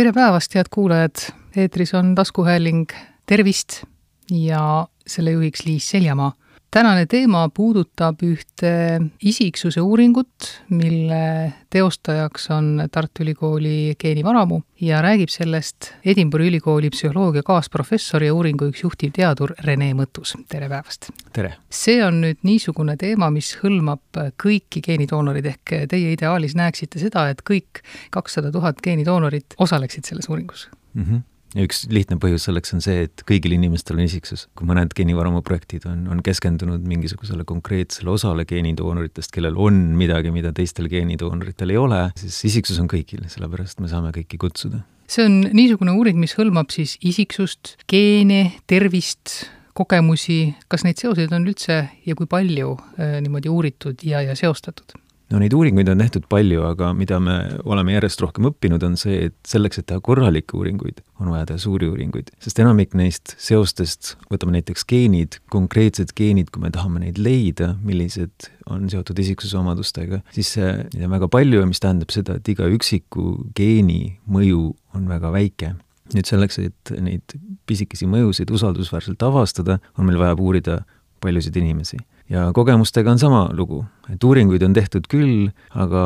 tere päevast, head kuulajad! eetris on taskuhääling Tervist ja selle juhiks Liis Seljamaa tänane teema puudutab ühte isiksuse uuringut, mille teostajaks on Tartu Ülikooli geenivaramu ja räägib sellest Edinburgh Ülikooli psühholoogia kaasprofessor ja uuringu üks juhtivteadur Rene Mõttus, tere päevast! tere! see on nüüd niisugune teema, mis hõlmab kõiki geenidoonorid, ehk teie ideaalis näeksite seda, et kõik kakssada tuhat geenidoonorit osaleksid selles uuringus mm? -hmm ja üks lihtne põhjus selleks on see, et kõigil inimestel on isiksus. kui mõned geenivaramu projektid on, on keskendunud mingisugusele konkreetsele osale geenidoonoritest, kellel on midagi, mida teistel geenidoonoritel ei ole, siis isiksus on kõigil, sellepärast me saame kõiki kutsuda. see on niisugune uuring, mis hõlmab siis isiksust, geene, tervist, kogemusi, kas neid seoseid on üldse ja kui palju äh, niimoodi uuritud ja, ja seostatud? No neid uuringuid on tehtud palju, aga mida me oleme järjest rohkem õppinud, on see, et selleks, et teha korralikke uuringuid, on vaja teha suuri uuringuid. sest enamik neist seostest, võtame näiteks geenid, konkreetsed geenid, kui me tahame neid leida, millised on seotud isiksuse omadustega, siis neid on väga palju ja mis tähendab seda, et iga üksiku geeni mõju on väga väike nüüd selleks, et neid pisikesi mõjusid usaldusväärselt avastada, on meil vaja uurida paljusid inimesi ja kogemustega on sama lugu, et uuringuid on tehtud küll, aga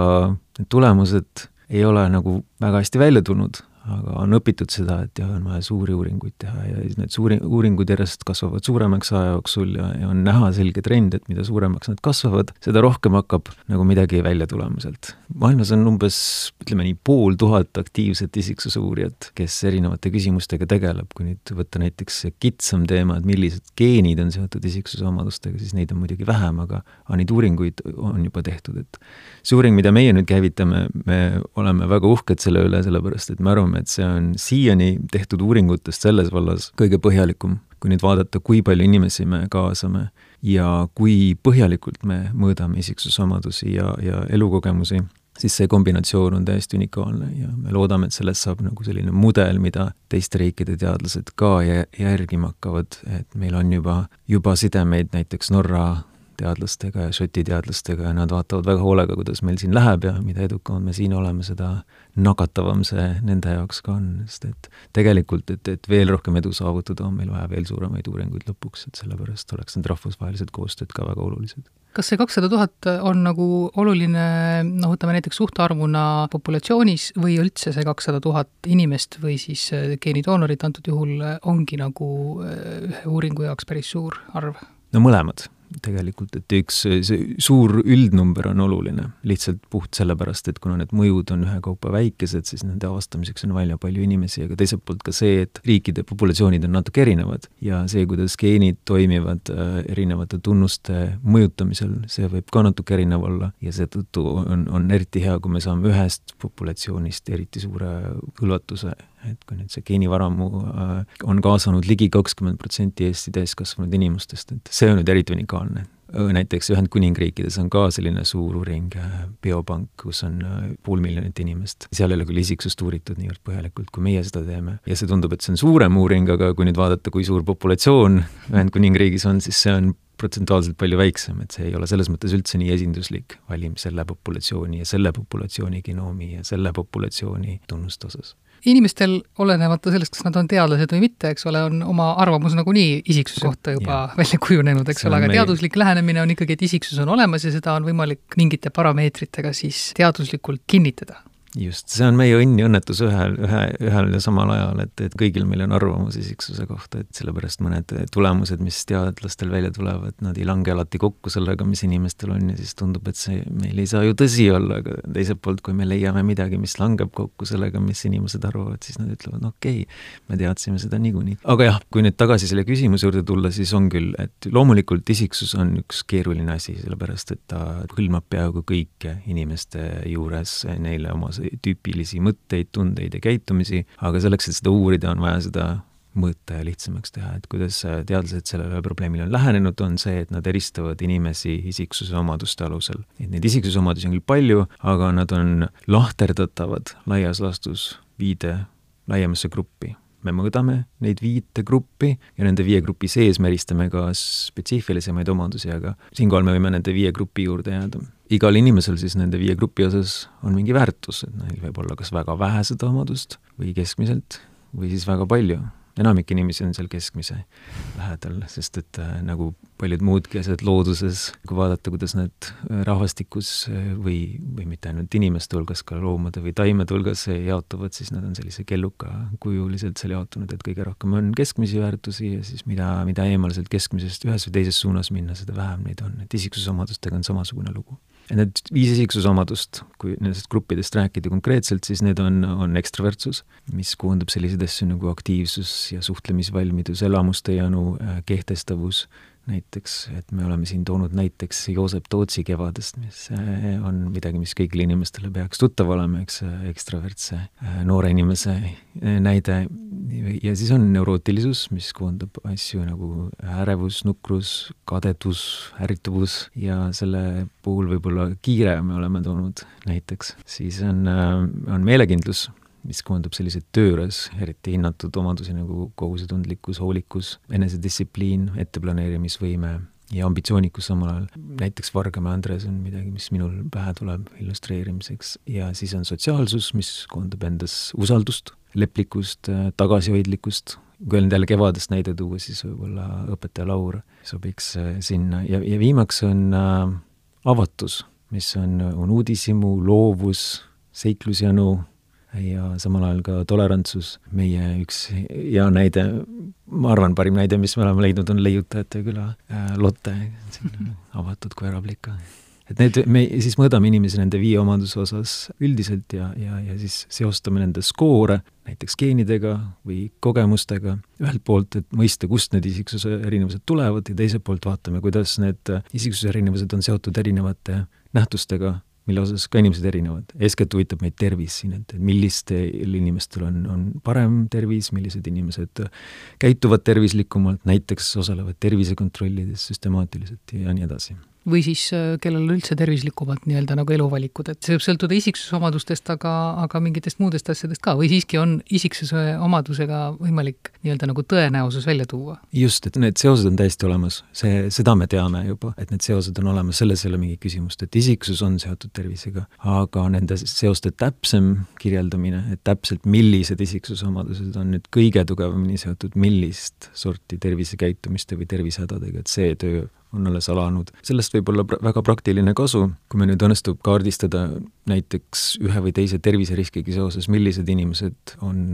need tulemused ei ole nagu väga hästi välja tulnud, aga on õpitud seda, et jah, on vaja suuri uuringuid teha ja need suuri, uuringud järjest kasvavad suuremaks aja jooksul ja, ja on näha selge trend, et mida suuremaks nad kasvavad, seda rohkem hakkab nagu midagi välja tulema sealt. Maailmas on umbes, ütleme nii, pool tuhat aktiivset isiksuse uurijat, kes erinevate küsimustega tegeleb, kui nüüd võtta näiteks see kitsam teema, et millised geenid on seotud isiksuse omadustega, siis neid on muidugi vähem, aga, aga neid uuringuid on juba tehtud, et see uuring, mida meie nüüd käivitame, me oleme väga uhked selle üle, sellepärast et me arvame, et see on siiani tehtud uuringutest selles vallas kõige põhjalikum, kui nüüd vaadata, kui palju inimesi me kaasame ja kui põhjalikult me mõõdame isiksusomadusi ja, ja elukogemusi, siis see kombinatsioon on täiesti unikaalne ja me loodame, et sellest saab nagu selline mudel, mida teiste riikide teadlased ka järgima hakkavad, et meil on juba, juba sidemeid näiteks Norra teadlastega ja Šoti teadlastega ja nad vaatavad väga hoolega, kuidas meil siin läheb ja mida edukamad me siin oleme, seda nakatavam see nende jaoks ka on, sest et tegelikult, et, et veel rohkem edu saavutada, on meil vaja veel suuremaid uuringuid lõpuks, et sellepärast oleks need rahvusvahelised koostööd ka väga olulised kas see kakssada tuhat on nagu oluline, noh, võtame näiteks suhtarvuna populatsioonis või üldse see kakssada tuhat inimest või siis geenidoonorit antud juhul ongi nagu ühe uuringu jaoks päris suur arv? no mõlemad tegelikult, et üks, see suur üldnumber on oluline, lihtsalt puht sellepärast, et kuna need mõjud on ühekaupa väikesed, siis nende avastamiseks on vaja palju inimesi, aga teiselt poolt ka see, et riikide populatsioonid on natuke erinevad ja see, kuidas geenid toimivad äh, erinevate tunnuste mõjutamisel, see võib ka natuke erinev olla ja seetõttu on, on eriti hea, kui me saame ühest populatsioonist eriti suure hõlvatuse et kui nüüd see geenivaramu äh, on kaasanud ligi kakskümmend protsenti Eesti täiskasvanud inimestest, et see on nüüd eriti unikaalne. näiteks Ühendkuningriikides on ka selline suur uuring, äh, biopank, kus on äh, pool miljonit inimest. seal ei ole küll isiksust uuritud niivõrd põhjalikult, kui meie seda teeme. ja see tundub, et see on suurem uuring, aga kui nüüd vaadata, kui suur populatsioon Ühendkuningriigis on, siis see on protsentuaalselt palju väiksem, et see ei ole selles mõttes üldse nii esinduslik, valime selle populatsiooni ja selle populatsiooni genoomi ja selle populatsiooni tunnuste osas inimestel, olenemata sellest, kas nad on teadlased või mitte, eks ole, on oma arvamus nagunii isiksuse kohta juba ja. välja kujunenud, eks ole, aga meil... teaduslik lähenemine on ikkagi, et isiksus on olemas ja seda on võimalik mingite parameetritega siis teaduslikult kinnitada just, see on meie õnn ja õnnetus ühel, ühe, ühel ja samal ajal, et, et kõigil meil on arvamus isiksuse kohta, et sellepärast mõned tulemused, mis teadlastel välja tulevad, nad ei lange alati kokku sellega, mis inimestel on ja siis tundub, et see meil ei saa ju tõsi olla, aga teiselt poolt, kui me leiame midagi, mis langeb kokku sellega, mis inimesed arvavad, siis nad ütlevad, no okei okay,, me teadsime seda niikuinii. aga jah, kui nüüd tagasi selle küsimuse juurde tulla, siis on küll, et loomulikult isiksus on üks keeruline asi, sellepärast et ta hõlmab peaaegu kõike inimeste juures neile omase tüüpilisi mõtteid, tundeid ja käitumisi, aga selleks, et seda uurida, on vaja seda mõõta ja lihtsamaks teha, et kuidas teadlased sellele probleemile on lähenenud, on see, et nad eristavad inimesi isiksuse omaduste alusel. et neid isiksuse omadusi on küll palju, aga nad on lahterdatavad laias laastus viide laiemasse gruppi me mõõdame neid viite gruppi ja nende viie grupi sees me eristame ka spetsiifilisemaid omadusi, aga siinkohal me võime nende viie grupi juurde jääda. Igal inimesel siis nende viie grupi osas on mingi väärtus, et neil võib olla kas väga vähe seda omadust või keskmiselt või siis väga palju. Enamik inimesi on seal keskmise lähedal, sest et äh, nagu paljud muudki asjad looduses, kui vaadata, kuidas need äh, rahvastikus äh, või, või mitte ainult inimeste hulgas, ka loomade või taimede hulgas jaotuvad, siis nad on sellise kellukakujuliselt seal jaotunud, et kõige rohkem on keskmisi väärtusi ja siis mida, mida eemale sealt keskmisest ühes või teises suunas minna, seda vähem neid on, et isiksusomadustega on samasugune lugu ja need viis isiksusomadust, kui nendest gruppidest rääkida konkreetselt, siis need on, on ekstravertsus, mis koondab selliseid asju nagu aktiivsus ja suhtlemisvalmidus, elamuste janu, äh, kehtestavus, näiteks, et me oleme siin toonud näiteks Joosep Tootsi Kevadest, mis äh, on midagi, mis kõigile inimestele peaks tuttav olema, eks, äh, ekstravertse noore inimese näide, ja siis on neurootilisus, mis koondab asju nagu ärevus, nukrus, kadedus, ärrituvus ja selle puhul võib-olla kiire me oleme toonud näiteks, siis on, on meelekindlus mis koondab selliseid tööres eriti hinnatud omadusi nagu kohusetundlikkus, hoolikus, enesedistsipliin, etteplaneerimisvõime ja ambitsioonikus samal ajal. näiteks Vargamäe Andres on midagi, mis minul pähe tuleb illustreerimiseks. Ja siis on sotsiaalsus, mis koondab endas usaldust, leplikkust, tagasihoidlikkust, kui nüüd jälle kevadest näide tuua, siis võib-olla õpetaja Laur sobiks äh, sinna. Ja, ja viimaks on äh, avatus, mis on, on uudishimu, loovus, seiklusjanu, ja samal ajal ka tolerantsus, meie üks hea näide, ma arvan, parim näide, mis me oleme leidnud, on Leiutajate küla äh,, Lotte, avatud koeraplika. et need, me siis mõõdame inimesi nende viie omaduse osas üldiselt ja, ja, ja siis seostame nende skoore näiteks geenidega või kogemustega, ühelt poolt, et mõista, kust need isiksuse erinevused tulevad ja teiselt poolt vaatame, kuidas need isiksuse erinevused on seotud erinevate nähtustega mille osas ka inimesed erinevad. eeskätt huvitab meid tervis siin, et millistel inimestel on, on parem tervis, millised inimesed käituvad tervislikumalt, näiteks osalevad tervisekontrollides süstemaatiliselt ja nii edasi või siis äh, kellel üldse tervislikumad nii-öelda nagu eluvalikud, et see võib sõltuda isiksusomadustest, aga, aga mingitest muudest asjadest ka või siiski on isiksuse omadusega võimalik nii-öelda nagu tõenäosus välja tuua? just, et need seosed on täiesti olemas, see, seda me teame juba, et need seosed on olemas, selles ei ole mingit küsimust, et isiksus on seotud tervisega, aga nende seoste täpsem kirjeldamine, et täpselt millised isiksusomadused on nüüd kõige tugevamini seotud millist sorti tervisekäitumiste või tervisehädadega, et see töö on alles alanud. sellest võib olla pra väga praktiline kasu, kui meil nüüd õnnestub kaardistada näiteks ühe või teise terviseriskiga seoses, millised inimesed on,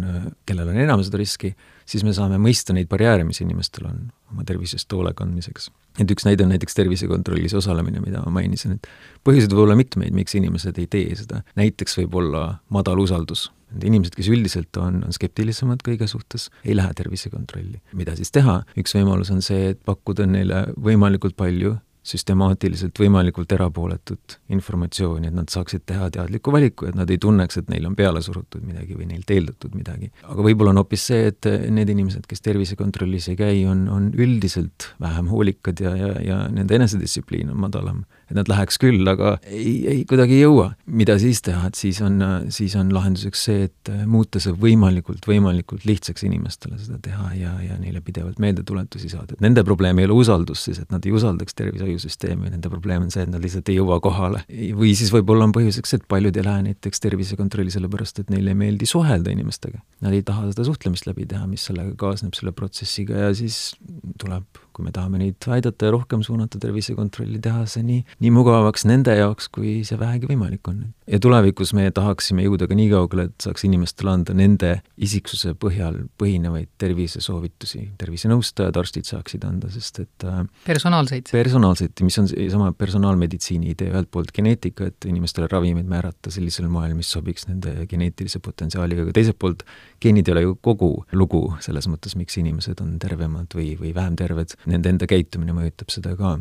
kellel on enam seda riski, siis me saame mõista neid barjääre, mis inimestel on oma tervisest hoole kandmiseks. et üks näide on näiteks tervisekontrollis osalemine, mida ma mainisin, et põhjuseid võib olla mitmeid, miks inimesed ei tee seda. näiteks võib olla madal usaldus Need inimesed, kes üldiselt on, on skeptilisemad kõige suhtes, ei lähe tervisekontrolli. mida siis teha? üks võimalus on see, et pakkuda neile võimalikult palju süstemaatiliselt võimalikult erapooletut informatsiooni, et nad saaksid teha teadliku valiku, et nad ei tunneks, et neile on peale surutud midagi või neilt eeldatud midagi. aga võib-olla on hoopis see, et need inimesed, kes tervisekontrollis ei käi, on, on üldiselt vähem hoolikad ja, ja, ja nende enesedistsipliin on madalam et nad läheks küll, aga ei, ei kuidagi ei jõua. mida siis teha, et siis on, siis on lahenduseks see, et muuta see võimalikult, võimalikult lihtsaks inimestele seda teha ja, ja neile pidevalt meeldetuletusi saada, et nende probleem ei ole usaldus siis, et nad ei usaldaks tervishoiusüsteemi, nende probleem on see, et nad lihtsalt ei jõua kohale. või siis võib-olla on põhjuseks, et paljud ei lähe näiteks tervisekontrolli sellepärast, et neile ei meeldi suhelda inimestega. Nad ei taha seda suhtlemist läbi teha, mis sellega kaasneb, selle protsessiga ja siis tuleb kui me tahame neid aidata ja rohkem suunata tervisekontrolli, teha see nii, nii mugavaks nende jaoks, kui see vähegi võimalik on. ja tulevikus me tahaksime jõuda ka nii kaugele, et saaks inimestele anda nende isiksuse põhjal põhinevaid tervisesoovitusi, tervisenõustajad, arstid saaksid anda, sest et äh, personaalseid? personaalseid, mis on seesama personaalmeditsiini idee, ühelt poolt geneetika, et inimestele ravimeid määrata sellisel moel, mis sobiks nende geneetilise potentsiaaliga, aga teiselt poolt geenid ei ole ju kogu lugu selles mõttes, miks inimesed on tervemad või, või vähem terved, nende enda käitumine mõjutab seda ka.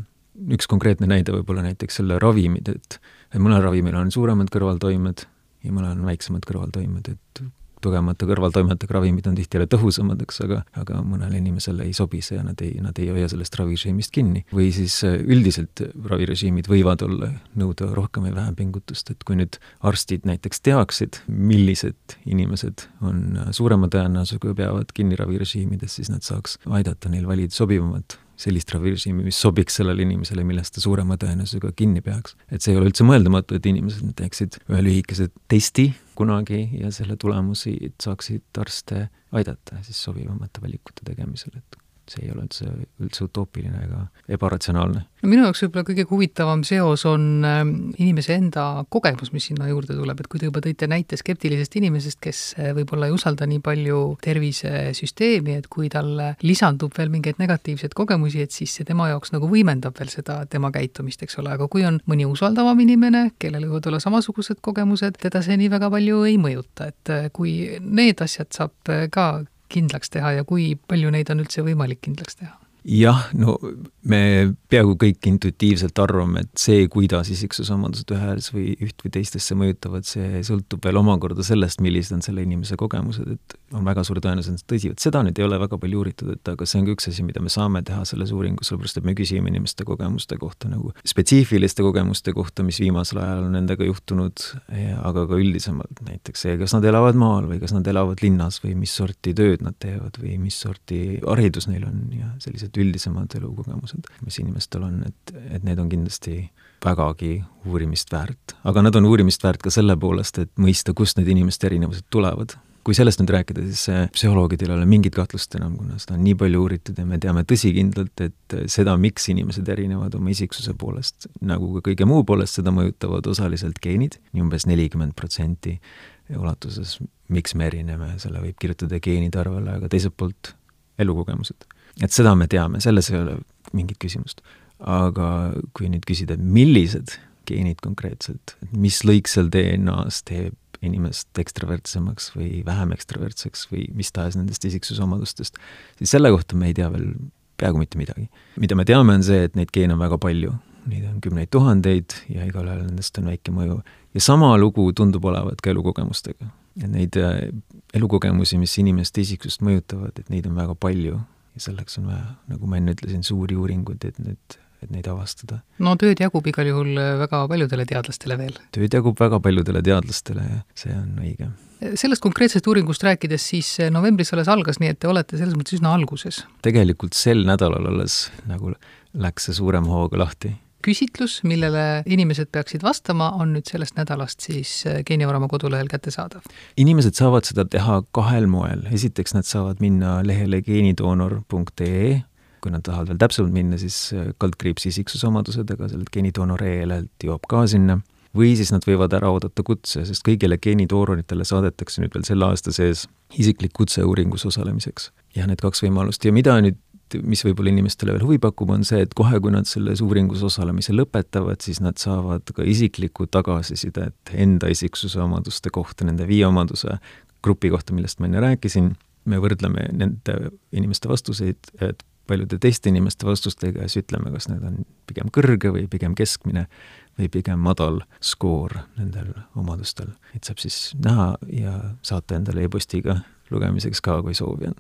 üks konkreetne näide võib-olla näiteks selle ravimid, et mõnel ravimil on suuremad kõrvaltoimed ja mõnel on väiksemad kõrvaltoimed, et tugevamate kõrvaltoimetega ravimid on tihtipeale tõhusamad, eks, aga, aga mõnele inimesele ei sobi see ja nad ei, nad ei hoia sellest ravirežiimist kinni. või siis äh, üldiselt ravirežiimid võivad olla, nõuda rohkem või vähem pingutust, et kui nüüd arstid näiteks teaksid, millised inimesed on äh, suurema tõenäosusega peavad kinni ravirežiimidest, siis nad saaks aidata neil valida sobivamat sellist ravirežiimi, mis sobiks sellele inimesele, millest ta suurema tõenäosusega kinni peaks. et see ei ole üldse mõeldamatu, et inimesed teeksid ühe lühikese testi kunagi ja selle tulemusi saaksid arste aidata siis sobivamate valikute tegemisel, et see ei ole üldse, üldse utoopiline ega ebaratsionaalne. no minu jaoks võib-olla kõige huvitavam seos on ähm, inimese enda kogemus, mis sinna juurde tuleb, et kui te juba tõite näite skeptilisest inimesest, kes äh, võib-olla ei usalda nii palju tervisesüsteemi, et kui talle lisandub veel mingeid negatiivseid kogemusi, et siis see tema jaoks nagu võimendab veel seda tema käitumist, eks ole, aga kui on mõni usaldavam inimene, kellel võivad olla samasugused kogemused, teda see nii väga palju ei mõjuta, et äh, kui need asjad saab äh, ka kindlaks teha ja kui palju neid on üldse võimalik kindlaks teha? Jah, no me peaaegu kõik intuitiivselt arvame, et see, kuidas isiksusomadused ühes või üht või teistesse mõjutavad, see sõltub veel omakorda sellest, millised on selle inimese kogemused, et on väga suur tõenäosus, et tõsi, et seda nüüd ei ole väga palju uuritud, et aga see on ka üks asi, mida me saame teha selles uuringus, sellepärast et me küsime inimeste kogemuste kohta nagu spetsiifiliste kogemuste kohta, mis viimasel ajal on nendega juhtunud, aga ka üldisemalt, näiteks see, kas nad elavad maal või kas nad elavad linnas või mis sorti tööd nad teevad või mis sorti haridus neil on ja sellised üldisemad elukogemused, mis inimestel on, et, et need on kindlasti vägagi uurimist väärt. aga nad on uurimist väärt ka selle poolest, et mõista, kust need inimeste erinevused tulevad. Kui sellest nüüd rääkida, siis psühholoogidel ei ole mingit kahtlust enam, kuna seda on nii palju uuritud ja me teame tõsikindlalt, et seda, miks inimesed erinevad oma isiksuse poolest, nagu ka kõige muu poolest, seda mõjutavad osaliselt geenid, nii umbes nelikümmend protsenti ulatuses, miks me erineme, selle võib kirjutada geenide arvele, aga teiselt poolt elukogemused et seda me teame, selles ei ole mingit küsimust. aga kui nüüd küsida, millised geenid konkreetselt, et mis lõik seal DNA-s teeb inimest ekstravertsemaks või vähem ekstravertseks või mis tahes nendest isiksusomadustest, siis selle kohta me ei tea veel peaaegu mitte midagi. mida me teame, on see, et neid geene on väga palju, neid on kümneid tuhandeid ja igalühel nendest on väike mõju. ja sama lugu tundub olevat ka elukogemustega. et neid äh, elukogemusi, mis inimeste isiksust mõjutavad, et neid on väga palju ja selleks on vaja, nagu ma enne ütlesin, suuri uuringuid, et nüüd, et neid avastada. no tööd jagub igal juhul väga paljudele teadlastele veel. tööd jagub väga paljudele teadlastele ja see on õige. sellest konkreetsest uuringust rääkides, siis novembris alles algas, nii et te olete selles mõttes üsna alguses. tegelikult sel nädalal alles nagu läks see suurema hooga lahti küsitlus, millele inimesed peaksid vastama, on nüüd sellest nädalast siis äh, Geeniorama kodulehel kättesaadav. inimesed saavad seda teha kahel moel, esiteks nad saavad minna lehele geenidoonor.ee, kui nad tahavad veel täpsemalt minna, siis äh, kaldkriips isiksusomadused, aga sellelt geenidoonor.ee lehelt jõuab ka sinna või siis nad võivad ära oodata kutse, sest kõigile geenidoonoritele saadetakse nüüd veel selle aasta sees isiklik kutse uuringus osalemiseks. ja need kaks võimalust ja mida nüüd mis võib-olla inimestele veel huvi pakub, on see, et kohe, kui nad selles uuringus osalemise lõpetavad, siis nad saavad ka isiklikku tagasisidet enda isiksuse omaduste kohta, nende viie omaduse grupi kohta, millest ma enne rääkisin, me võrdleme nende inimeste vastuseid, et paljude teiste inimeste vastustega ja siis ütleme, kas need on pigem kõrge või pigem keskmine või pigem madal skoor nendel omadustel. et saab siis näha ja saata endale e-postiga lugemiseks ka, kui soovi on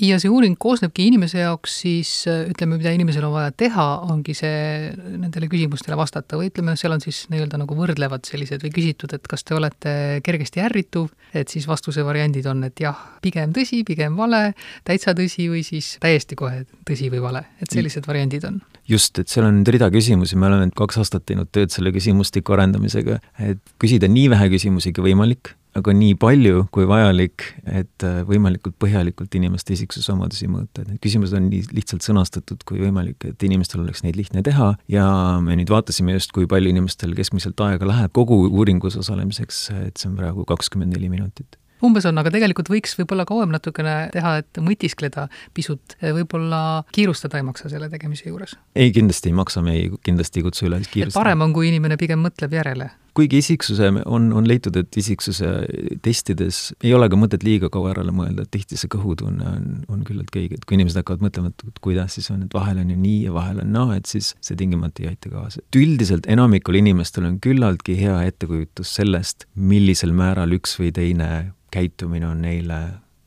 ja see uuring koosnebki inimese jaoks siis, ütleme, mida inimesel on vaja teha, ongi see nendele küsimustele vastata või ütleme, seal on siis nii-öelda nagu võrdlevad sellised või küsitud, et kas te olete kergesti ärrituv, et siis vastuse variandid on, et jah, pigem tõsi, pigem vale, täitsa tõsi või siis täiesti kohe tõsi või vale, et sellised variandid on. Just, et seal on nüüd rida küsimusi, me oleme nüüd kaks aastat teinud tööd selle küsimustiku arendamisega, et küsida nii vähe küsimusi kui võimalik aga nii palju kui vajalik, et äh, võimalikult põhjalikult inimeste isiksusomadusi mõõta, et need küsimused on nii lihtsalt sõnastatud kui võimalik, et inimestel oleks neid lihtne teha ja me nüüd vaatasime just, kui palju inimestel keskmiselt aega läheb kogu uuringus osalemiseks, et see on praegu kakskümmend neli minutit umbes on, aga tegelikult võiks võib-olla kauem natukene teha, et mõtiskleda pisut, võib-olla kiirustada ei maksa selle tegemise juures? ei, kindlasti ei maksa, me ei, kindlasti ei kutsu üles kiirustada. parem on, kui inimene pigem mõtleb järele kuigi isiksuse on, on leitud, et isiksuse testides ei ole ka mõtet liiga kaua järele mõelda, et tihti see kõhutunne on, on küllaltki õige, et kui inimesed hakkavad mõtlema, et kuidas siis on, et vahel on ju nii ja vahel on naa, et siis see tingimata ei aita kaasa. et üldiselt enamikul inimestel on küllaltki hea ettekujutus sellest, millisel määral üks või teine käitumine on neile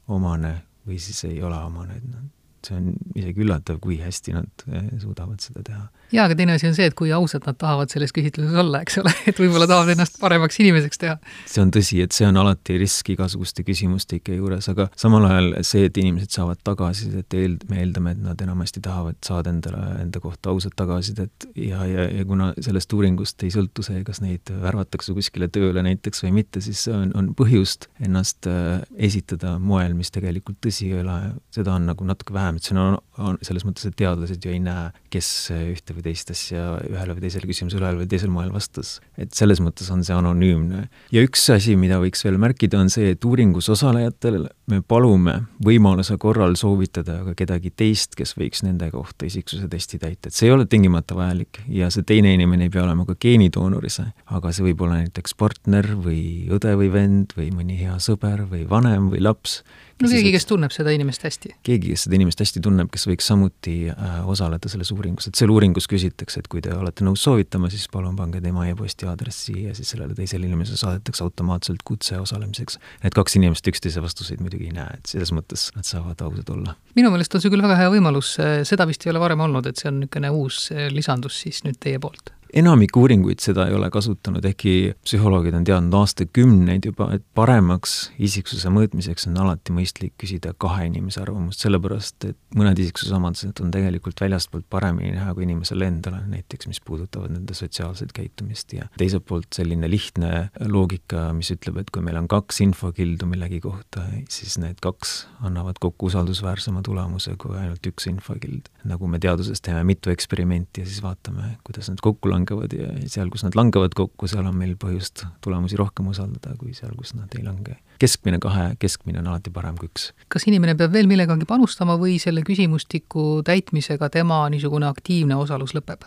omane või siis ei ole omane, et noh, see on isegi üllatav, kui hästi nad eh, suudavad seda teha. Jaa, aga teine asi on see, et kui ausad nad tahavad selles küsitluses olla, eks ole, et võib-olla tahavad ennast paremaks inimeseks teha. see on tõsi, et see on alati risk igasuguste küsimustike juures, aga samal ajal see, et inimesed saavad tagasisidet, eel-, me eeldame, et nad enamasti tahavad saada endale, enda kohta ausat tagasisidet ja, ja, ja kuna sellest uuringust ei sõltu see, kas neid värvatakse kuskile tööle näiteks või mitte, siis on, on põhjust ennast äh, esitada moel, mis tegelikult tõsi ei ole, seda on nagu natuke vähem, et see on, on selles mõttes, et teadlased ju ei näe, kes ühte või teist asja ühele või teisele küsimusele ühel või teisel moel vastas. et selles mõttes on see anonüümne. ja üks asi, mida võiks veel märkida, on see, et uuringus osalejatel me palume võimaluse korral soovitada ka kedagi teist, kes võiks nende kohta isiksuse testi täita, et see ei ole tingimata vajalik ja see teine inimene ei pea olema ka geenidoonoris, aga see võib olla näiteks partner või õde või vend või mõni hea sõber või vanem või laps, no keegi, kes tunneb seda inimest hästi. keegi, kes seda inimest hästi tunneb, kes võiks samuti äh, osaleda selles uuringus, et seal uuringus küsitakse, et kui te olete nõus soovitama, siis palun pange tema e-posti aadressi ja siis sellele teisele inimesele saadetakse automaatselt kutse osalemiseks. Need kaks inimest üksteise vastuseid muidugi ei näe, et selles mõttes nad saavad ausad olla. minu meelest on see küll väga hea võimalus, seda vist ei ole varem olnud, et see on niisugune uus lisandus siis nüüd teie poolt enamik uuringuid seda ei ole kasutanud, ehkki psühholoogid on teadnud aastakümneid juba, et paremaks isiksuse mõõtmiseks on alati mõistlik küsida kahe inimese arvamust, sellepärast et mõned isiksusomadused on tegelikult väljastpoolt paremini näha kui inimesele endale, näiteks mis puudutavad nende sotsiaalset käitumist ja teiselt poolt selline lihtne loogika, mis ütleb, et kui meil on kaks infokildu millegi kohta, siis need kaks annavad kokku usaldusväärsema tulemuse kui ainult üks infokild. nagu me teaduses teeme mitu eksperimenti ja siis vaatame, kuidas nad kokku langevad ja seal, kus nad langevad kokku, seal on meil põhjust tulemusi rohkem usaldada, kui seal, kus nad ei lange. keskmine kahe, keskmine on alati parem kui üks. kas inimene peab veel millegagi panustama või selle küsimustiku täitmisega tema niisugune aktiivne osalus lõpeb?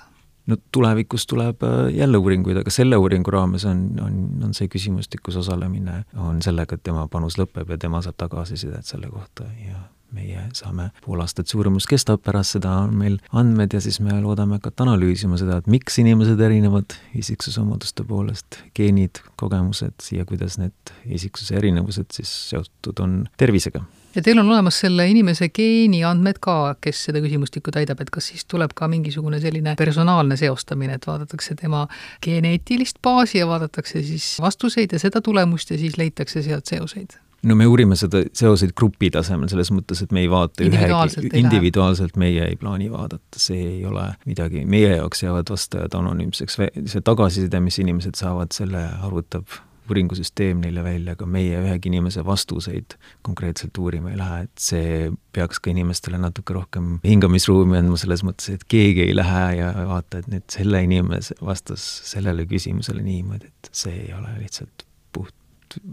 no tulevikus tuleb äh, jälle uuringuid, aga selle uuringu raames on, on, on see küsimustikus osalemine, on sellega, et tema panus lõpeb ja tema saab tagasisidet selle kohta ja meie saame pool aastat see uurimus kestab, pärast seda on meil andmed ja siis me loodame hakata analüüsima seda, et miks inimesed erinevad isiksusomaduste poolest, geenid, kogemused ja kuidas need isiksuse erinevused siis seotud on tervisega ja teil on olemas selle inimese geeniandmed ka, kes seda küsimustikku täidab, et kas siis tuleb ka mingisugune selline personaalne seostamine, et vaadatakse tema geneetilist baasi ja vaadatakse siis vastuseid ja seda tulemust ja siis leitakse sealt seoseid? No me uurime seda seoseid grupi tasemel, selles mõttes, et me ei vaata individuaalselt, ühegi, individuaalselt meie ei plaani vaadata, see ei ole midagi, meie jaoks jäävad vastajad anonüümseks, see tagasiside, mis inimesed saavad, selle arvutab uuringusüsteem neile välja, aga meie ühegi inimese vastuseid konkreetselt uurima ei lähe, et see peaks ka inimestele natuke rohkem hingamisruumi andma, selles mõttes, et keegi ei lähe ja vaata, et nüüd selle inimese vastas sellele küsimusele niimoodi, et see ei ole lihtsalt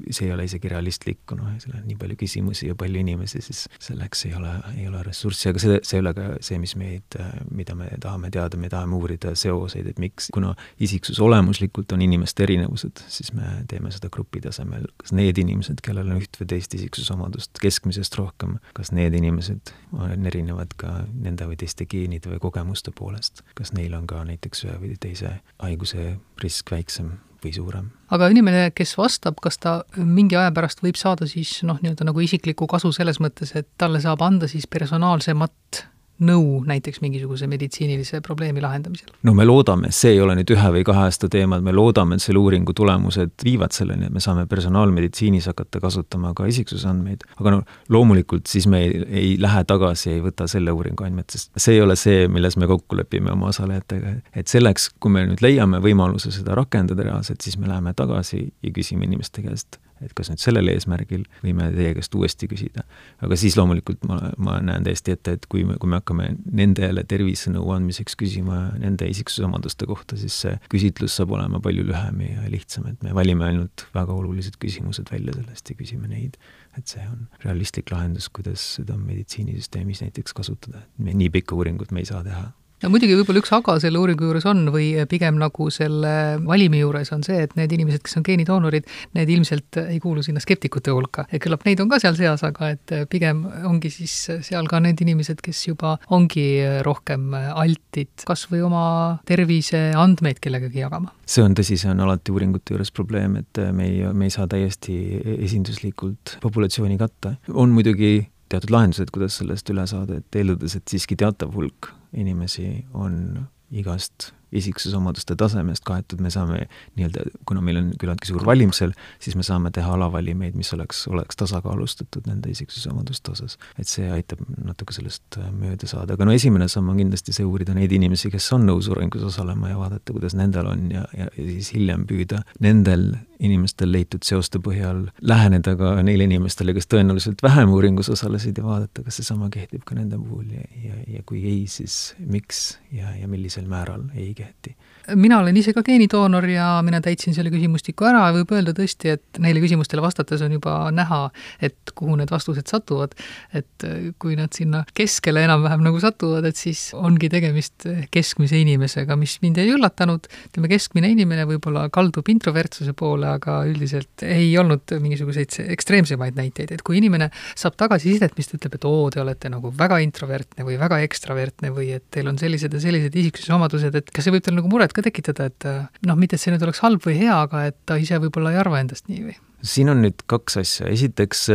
see ei ole isegi realistlik, kuna seal on nii palju küsimusi ja palju inimesi, siis selleks ei ole, ei ole ressurssi, aga see, see ei ole ka see, mis meid, mida me tahame teada, me tahame uurida seoseid, et miks, kuna isiksus olemuslikult on inimeste erinevused, siis me teeme seda grupi tasemel, kas need inimesed, kellel on üht või teist isiksusomadust keskmisest rohkem, kas need inimesed on erinevad ka nende või teiste geenide või kogemuste poolest, kas neil on ka näiteks ühe või teise haiguse risk väiksem või suurem. aga inimene, kes vastab, kas ta mingi aja pärast võib saada siis noh, nii-öelda nagu isiklikku kasu selles mõttes, et talle saab anda siis personaalsemat nõu näiteks mingisuguse meditsiinilise probleemi lahendamisel? no me loodame, see ei ole nüüd ühe või kahe aasta teema, et me loodame, et selle uuringu tulemused viivad selleni, et me saame personaalmeditsiinis hakata kasutama ka isiksusandmeid, aga no loomulikult siis me ei, ei lähe tagasi, ei võta selle uuringu andmed, sest see ei ole see, milles me kokku lepime oma osalejatega. et selleks, kui me nüüd leiame võimaluse seda rakendada reaalselt, siis me läheme tagasi ja küsime inimeste käest, et kas nüüd sellel eesmärgil võime teie käest uuesti küsida. aga siis loomulikult ma, ma näen täiesti ette, et kui me, kui me hakkame nendele tervisenõu andmiseks küsima nende isiksusomaduste kohta, siis see küsitlus saab olema palju lühem ja lihtsam, et me valime ainult väga olulised küsimused välja sellest ja küsime neid. et see on realistlik lahendus, kuidas seda meditsiinisüsteemis näiteks kasutada, et me nii pikka uuringut me ei saa teha no muidugi võib-olla üks aga selle uuringu juures on või pigem nagu selle valimi juures on see, et need inimesed, kes on geenidoonorid, need ilmselt ei kuulu sinna skeptikute hulka. küllap neid on ka seal seas, aga et pigem ongi siis seal ka need inimesed, kes juba ongi rohkem altid kas või oma terviseandmeid kellegagi jagama. see on tõsi, see on alati uuringute juures probleem, et me ei, me ei saa täiesti esinduslikult populatsiooni katta. on muidugi teatud lahendused, kuidas sellest üle saada, et eeldades, et siiski teatav hulk inimesi on igast isiksusomaduste tasemest kaetud, me saame nii-öelda, kuna meil on küllaltki suur valimisel, siis me saame teha alavalimeid, mis oleks, oleks tasakaalustatud nende isiksusomaduste osas. et see aitab natuke sellest äh, mööda saada, aga no esimene samm on kindlasti see, uurida neid inimesi, kes on nõus uuringus osalema ja vaadata, kuidas nendel on ja, ja siis hiljem püüda nendel inimestel leitud seoste põhjal läheneda ka neile inimestele, kes tõenäoliselt vähem uuringus osalesid ja vaadata, kas seesama kehtib ka nende puhul ja, ja, ja kui ei, siis miks ja, ja millisel määral ei kehti mina olen ise ka geenidoonor ja mina täitsin selle küsimustiku ära ja võib öelda tõesti, et neile küsimustele vastates on juba näha, et kuhu need vastused satuvad. et kui nad sinna keskele enam-vähem nagu satuvad, et siis ongi tegemist keskmise inimesega, mis mind ei üllatanud, ütleme, keskmine inimene võib-olla kaldub introvertsuse poole, aga üldiselt ei olnud mingisuguseid ekstreemsemaid näiteid, et kui inimene saab tagasisidet, mis ta ütleb, et oo, te olete nagu väga introvertne või väga ekstravertne või et teil on sellised ja sellised isiksuse omadused, et kas see võib tal nagu muret ka tekitada, et noh, mitte et see nüüd oleks halb või hea, aga et ta ise võib-olla ei arva endast nii või? siin on nüüd kaks asja, esiteks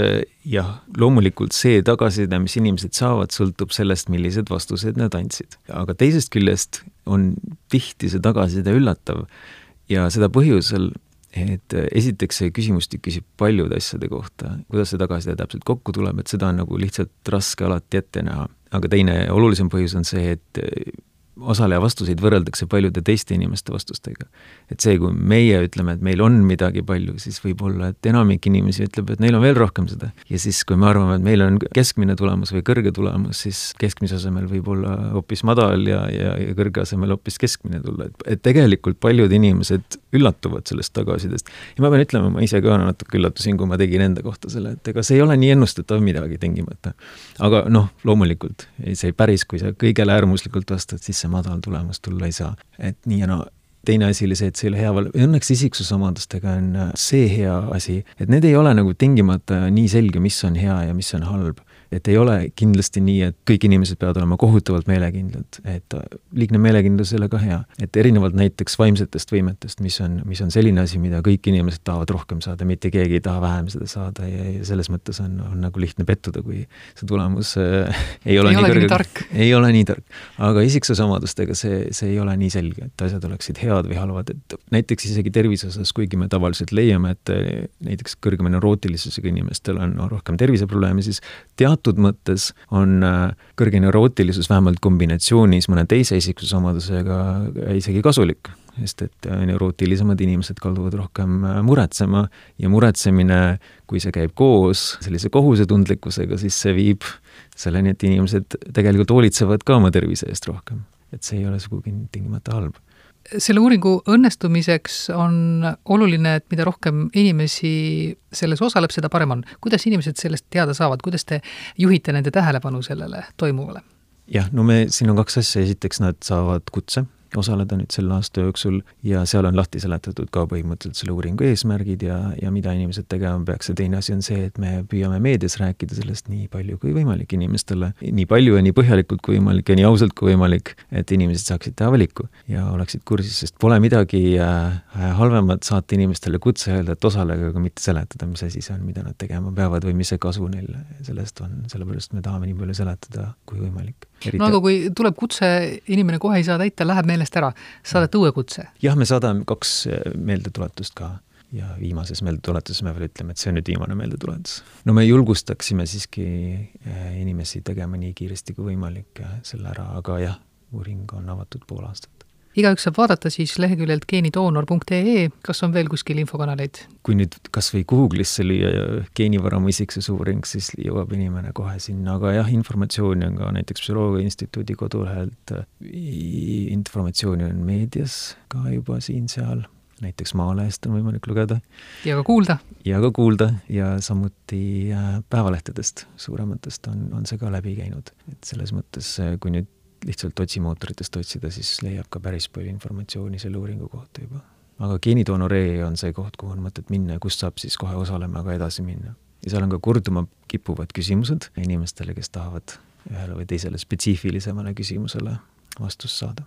jah, loomulikult see tagasiside, mis inimesed saavad, sõltub sellest, millised vastused nad andsid. aga teisest küljest on tihti see tagasiside üllatav ja seda põhjusel, et äh, esiteks see küsimustik küsib paljude asjade kohta, kuidas see tagasiside täpselt kokku tuleb, et seda on nagu lihtsalt raske alati ette näha. aga teine olulisem põhjus on see, et osaleja vastuseid võrreldakse paljude teiste inimeste vastustega. et see, kui meie ütleme, et meil on midagi palju, siis võib-olla, et enamik inimesi ütleb, et neil on veel rohkem seda. ja siis, kui me arvame, et meil on keskmine tulemus või kõrge tulemus, siis keskmise asemel võib olla hoopis madal ja, ja, ja kõrge asemel hoopis keskmine tulla, et, et tegelikult paljud inimesed üllatuvad sellest tagasisidest. ja ma pean ütlema, ma ise ka natuke üllatusin, kui ma tegin enda kohta selle, et ega see ei ole nii ennustatav midagi tingimata. aga noh, loomulikult, see päris, kui sa kõigele äärmuslikult vastad, siis see madal tulemus tulla ei saa. et nii ja naa teine asi oli see, et see ei ole hea val-, õnneks isiksusomadustega on äh, see hea asi, et need ei ole nagu tingimata nii selge, mis on hea ja mis on halb et ei ole kindlasti nii, et kõik inimesed peavad olema kohutavalt meelekindlad, et liigne meelekindlus ei ole ka hea. et erinevalt näiteks vaimsetest võimetest, mis on, mis on selline asi, mida kõik inimesed tahavad rohkem saada, mitte keegi ei taha vähem seda saada ja, ja selles mõttes on, on nagu lihtne pettuda, kui see tulemus äh, ei ole ei nii kõrge. ei ole nii tark. aga isiksusomadustega see, see ei ole nii selge, et asjad oleksid head või halvad, et näiteks isegi tervise osas, kuigi me tavaliselt leiame, et näiteks kõrgema neurootilisusega inimestel on rohkem terviseprobleeme, siis teatud teatud mõttes on äh, kõrge neurootilisus vähemalt kombinatsioonis mõne teise isiksusomadusega isegi kasulik, sest et äh, neurootilisemad inimesed kalduvad rohkem äh, muretsema. Ja muretsemine, kui see käib koos sellise kohusetundlikkusega, siis see viib selleni, et inimesed tegelikult hoolitsevad ka oma tervise eest rohkem. et see ei ole sugugi tingimata halb selle uuringu õnnestumiseks on oluline, et mida rohkem inimesi selles osaleb, seda parem on. kuidas inimesed sellest teada saavad, kuidas te juhite nende tähelepanu sellele toimuvale? jah, no me, siin on kaks asja, esiteks nad saavad kutse osaleda nüüd selle aasta jooksul ja seal on lahti seletatud ka põhimõtteliselt selle uuringu eesmärgid ja, ja mida inimesed tegema peaks. Ja teine asi on see, et me püüame meedias rääkida sellest nii palju kui võimalik inimestele, nii palju ja nii põhjalikult kui võimalik ja nii ausalt kui võimalik, et inimesed saaksid teha valiku ja oleksid kursis, sest pole midagi äh, halvemat saata inimestele kutse öelda, et osalege, aga mitte seletada, mis asi see on, mida nad tegema peavad või mis see kasu neil sellest on, sellepärast me tahame nii palju seletada kui võimalik. No aga kui tuleb kutse, inimene kohe ei saa täita, läheb meelest ära, saadate uue kutse? jah, me saadame kaks eh, meeldetuletust ka ja viimases meeldetuletuses me veel ütleme, et see on nüüd viimane meeldetuletus. no me julgustaksime siiski eh, inimesi tegema nii kiiresti kui võimalik eh, selle ära, aga jah, uuring on avatud pool aastat igaüks saab vaadata siis leheküljelt geenidoonor.ee, kas on veel kuskil infokanaleid? kui nüüd kas või Google'isse lüüa geenivaramu isiksusuuring, siis jõuab inimene kohe sinna, aga jah, informatsiooni on ka näiteks Psühholoogia Instituudi kodulehelt, informatsiooni on meedias ka juba siin-seal, näiteks Maalehest on võimalik lugeda. ja ka kuulda. ja ka kuulda ja samuti äh, päevalehtedest, suurematest on, on see ka läbi käinud, et selles mõttes, kui nüüd lihtsalt otsimootoritest otsida, siis leiab ka päris palju informatsiooni selle uuringu kohta juba. aga geenidoonoree on see koht, kuhu on mõtet minna ja kust saab siis kohe osalema ka edasi minna. ja seal on ka korduma kippuvad küsimused inimestele, kes tahavad ühele või teisele spetsiifilisemale küsimusele vastust saada